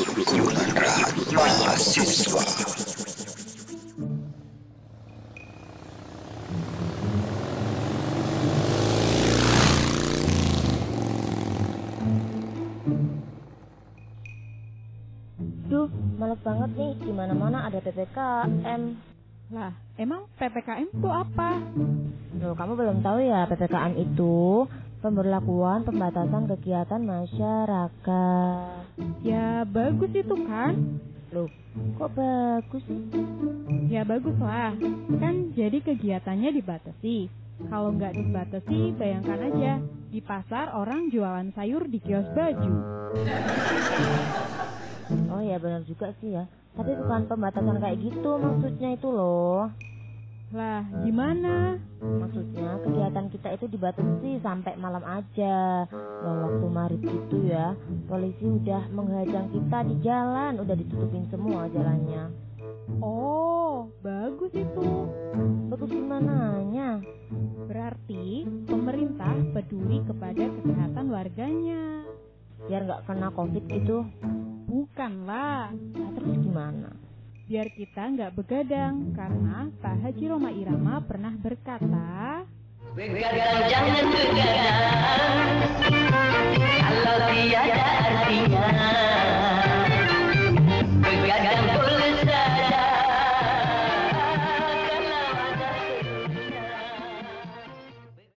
Kumpulan Rahat Mahasiswa. Duh, males banget nih. Di mana-mana ada PPKM. Lah, emang PPKM itu apa? Loh, kamu belum tahu ya PPKM itu pemberlakuan pembatasan kegiatan masyarakat. Bagus itu kan? Loh, kok bagus sih? Ya bagus lah. Kan jadi kegiatannya dibatasi. Kalau nggak dibatasi, bayangkan aja. Di pasar orang jualan sayur di kios baju. Oh ya benar juga sih ya. Tapi bukan pembatasan kayak gitu maksudnya itu loh. Lah, gimana? Maksudnya kegiatan kita itu dibatasi sampai malam aja. Loh waktu maghrib itu ya, polisi udah menghadang kita di jalan, udah ditutupin semua jalannya. Oh, bagus itu. Bagus gimananya? Berarti pemerintah peduli kepada kesehatan warganya. Biar nggak kena covid gitu. Bukanlah, Nah, terus? Biar kita nggak begadang. Karena Pak Haji Roma Irama pernah berkata, Begadang jangan begadang